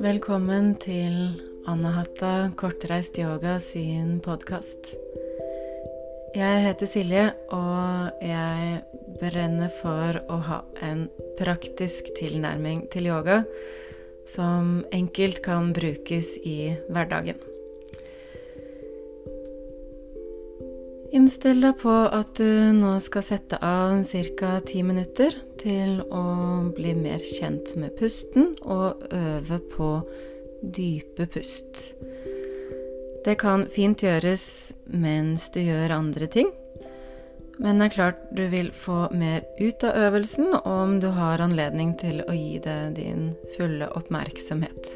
Velkommen til Anahata kortreist yoga sin podkast. Jeg heter Silje, og jeg brenner for å ha en praktisk tilnærming til yoga som enkelt kan brukes i hverdagen. Innstill deg på at du nå skal sette av ca. ti minutter til å bli mer kjent med pusten og øve på dype pust. Det kan fint gjøres mens du gjør andre ting, men det er klart du vil få mer ut av øvelsen om du har anledning til å gi det din fulle oppmerksomhet.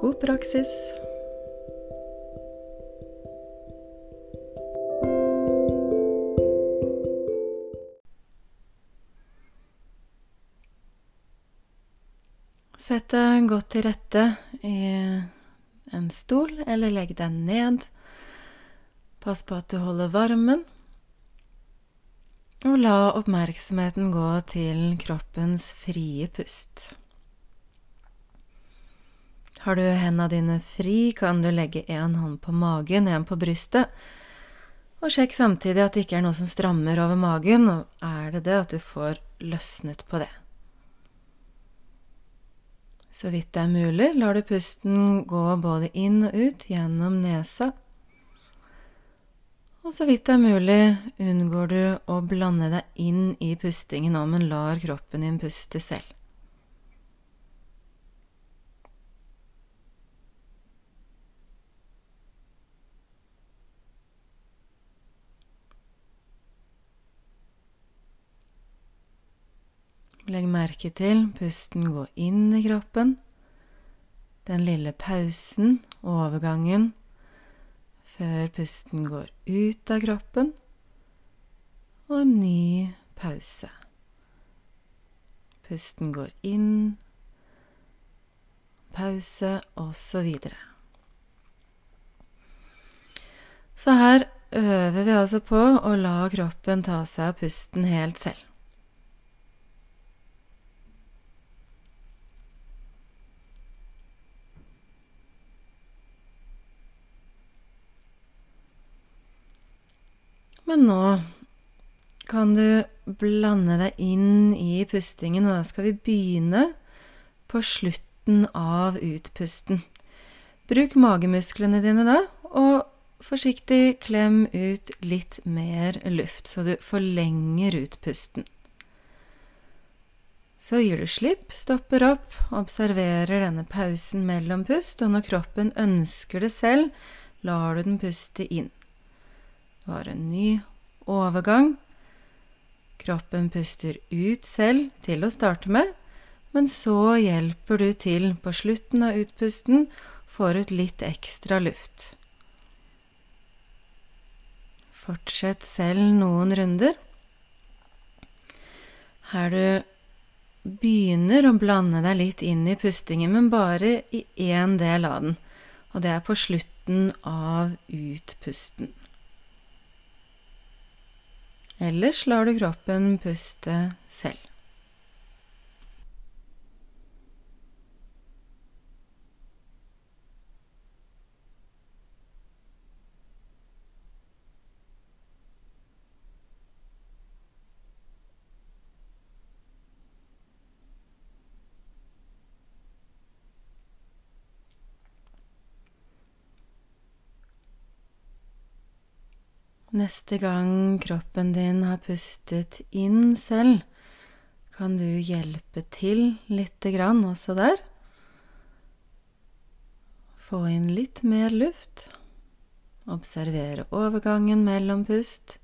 God praksis. Sett deg godt til rette i en stol, eller legg deg ned. Pass på at du holder varmen. Og la oppmerksomheten gå til kroppens frie pust. Har du hendene dine fri, kan du legge én hånd på magen, én på brystet. Og sjekk samtidig at det ikke er noe som strammer over magen, og er det det, at du får løsnet på det. Så vidt det er mulig, lar du pusten gå både inn og ut gjennom nesa. Og så vidt det er mulig, unngår du å blande deg inn i pustingen om en lar kroppen din puste selv. Legg merke til pusten gå inn i kroppen. Den lille pausen, overgangen, før pusten går ut av kroppen. Og en ny pause. Pusten går inn, pause, og så videre. Så her øver vi altså på å la kroppen ta seg av pusten helt selv. Men nå kan du blande deg inn i pustingen, og da skal vi begynne på slutten av utpusten. Bruk magemusklene dine da, og forsiktig klem ut litt mer luft, så du forlenger utpusten. Så gir du slipp, stopper opp, observerer denne pausen mellom pust, og når kroppen ønsker det selv, lar du den puste inn. Har en ny overgang. Kroppen puster ut selv til å starte med, men så hjelper du til på slutten av utpusten, får ut litt ekstra luft. Fortsett selv noen runder. Her du begynner å blande deg litt inn i pustingen, men bare i én del av den, og det er på slutten av utpusten. Ellers lar du kroppen puste selv. Neste gang kroppen din har pustet inn selv, kan du hjelpe til lite grann også der. Få inn litt mer luft. Observere overgangen mellom pust.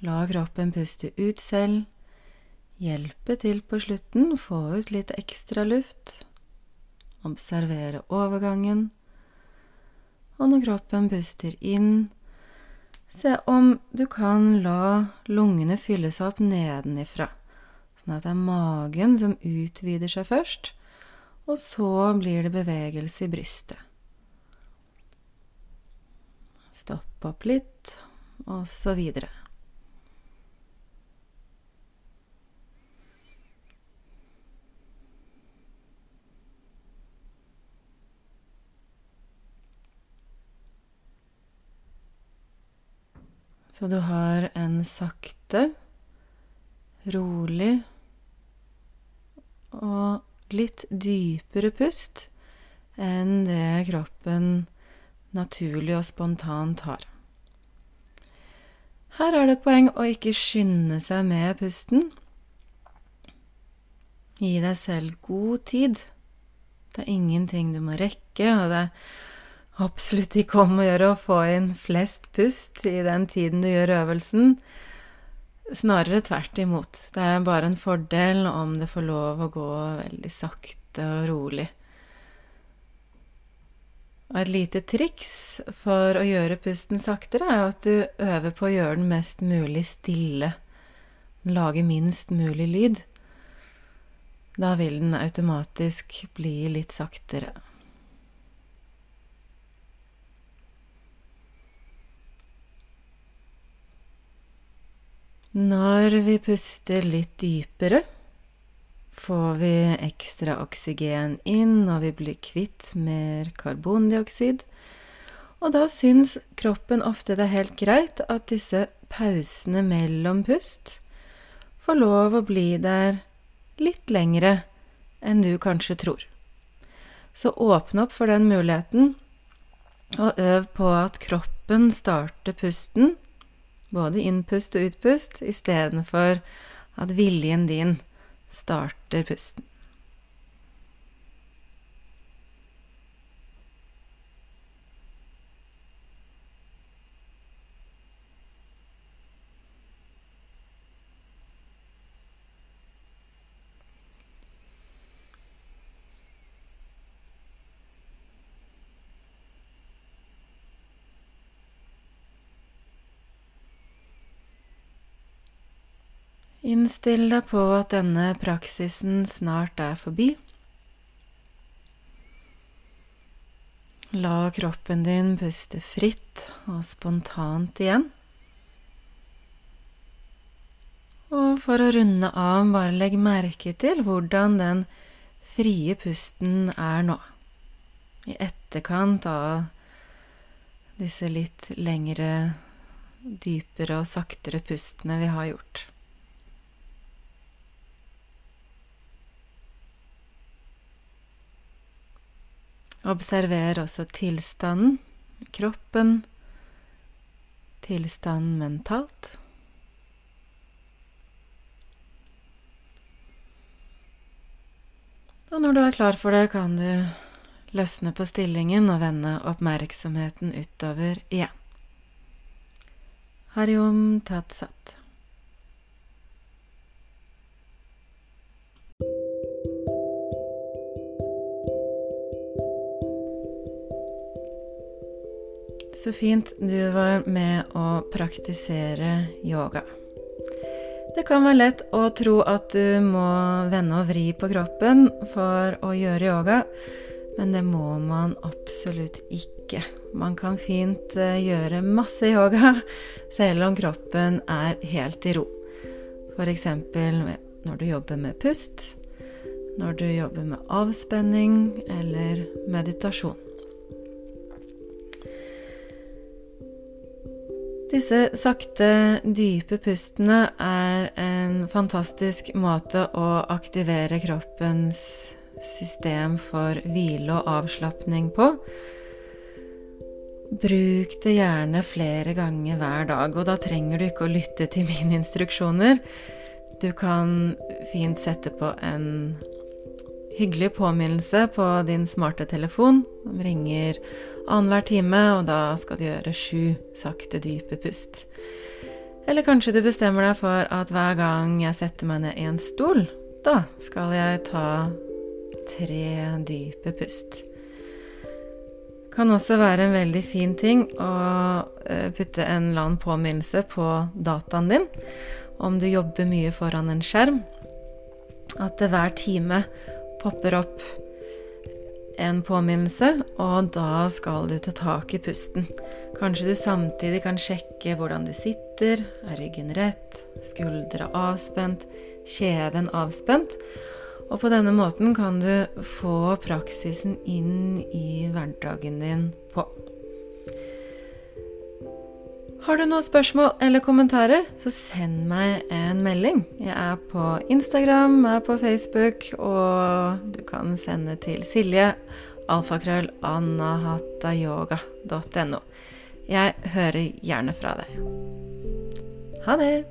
La kroppen puste ut selv. Hjelpe til på slutten, få ut litt ekstra luft. Observere overgangen. Og når kroppen puster inn, Se om du kan la lungene fylle seg opp nedenifra, sånn at det er magen som utvider seg først, og så blir det bevegelse i brystet. Stopp opp litt, og så videre. Så du har en sakte, rolig og litt dypere pust enn det kroppen naturlig og spontant har. Her er det et poeng å ikke skynde seg med pusten. Gi deg selv god tid. Det er ingenting du må rekke, og det er absolutt ikke om å gjøre å få inn flest pust i den tiden du gjør øvelsen. Snarere tvert imot. Det er bare en fordel om det får lov å gå veldig sakte og rolig. Og et lite triks for å gjøre pusten saktere, er at du øver på å gjøre den mest mulig stille. Lage minst mulig lyd. Da vil den automatisk bli litt saktere. Når vi puster litt dypere, får vi ekstra oksygen inn, og vi blir kvitt mer karbondioksid. Og da syns kroppen ofte det er helt greit at disse pausene mellom pust får lov å bli der litt lengre enn du kanskje tror. Så åpne opp for den muligheten, og øv på at kroppen starter pusten, både innpust og utpust, istedenfor at viljen din starter pusten. Innstill deg på at denne praksisen snart er forbi. La kroppen din puste fritt og spontant igjen. Og for å runde av, bare legg merke til hvordan den frie pusten er nå. I etterkant av disse litt lengre, dypere og saktere pustene vi har gjort. Observer også tilstanden, kroppen, tilstanden mentalt. Og når du er klar for det, kan du løsne på stillingen og vende oppmerksomheten utover igjen. Hariom tatsat. Så fint du var med å praktisere yoga. Det kan være lett å tro at du må vende og vri på kroppen for å gjøre yoga, men det må man absolutt ikke. Man kan fint eh, gjøre masse yoga selv om kroppen er helt i ro. F.eks. når du jobber med pust, når du jobber med avspenning eller meditasjon. Disse sakte, dype pustene er en fantastisk måte å aktivere kroppens system for hvile og avslapning på. Bruk det gjerne flere ganger hver dag, og da trenger du ikke å lytte til mine instruksjoner. Du kan fint sette på en hyggelig påminnelse på din smarte telefon. Den ringer annenhver time, og da skal du gjøre sju sakte, dype pust. Eller kanskje du bestemmer deg for at hver gang jeg setter meg ned i en stol, da skal jeg ta tre dype pust. Det Kan også være en veldig fin ting å eh, putte en eller annen påminnelse på dataen din om du jobber mye foran en skjerm. At det hver time popper opp en påminnelse, og da skal du ta tak i pusten. Kanskje du samtidig kan sjekke hvordan du sitter. Er ryggen rett? Skuldra avspent? Kjeven avspent? Og på denne måten kan du få praksisen inn i hverdagen din på. Har du noen spørsmål eller kommentarer, så send meg en melding. Jeg er på Instagram, jeg er på Facebook, og du kan sende til Silje alfakrøllanahatayoga.no Jeg hører gjerne fra deg. Ha det!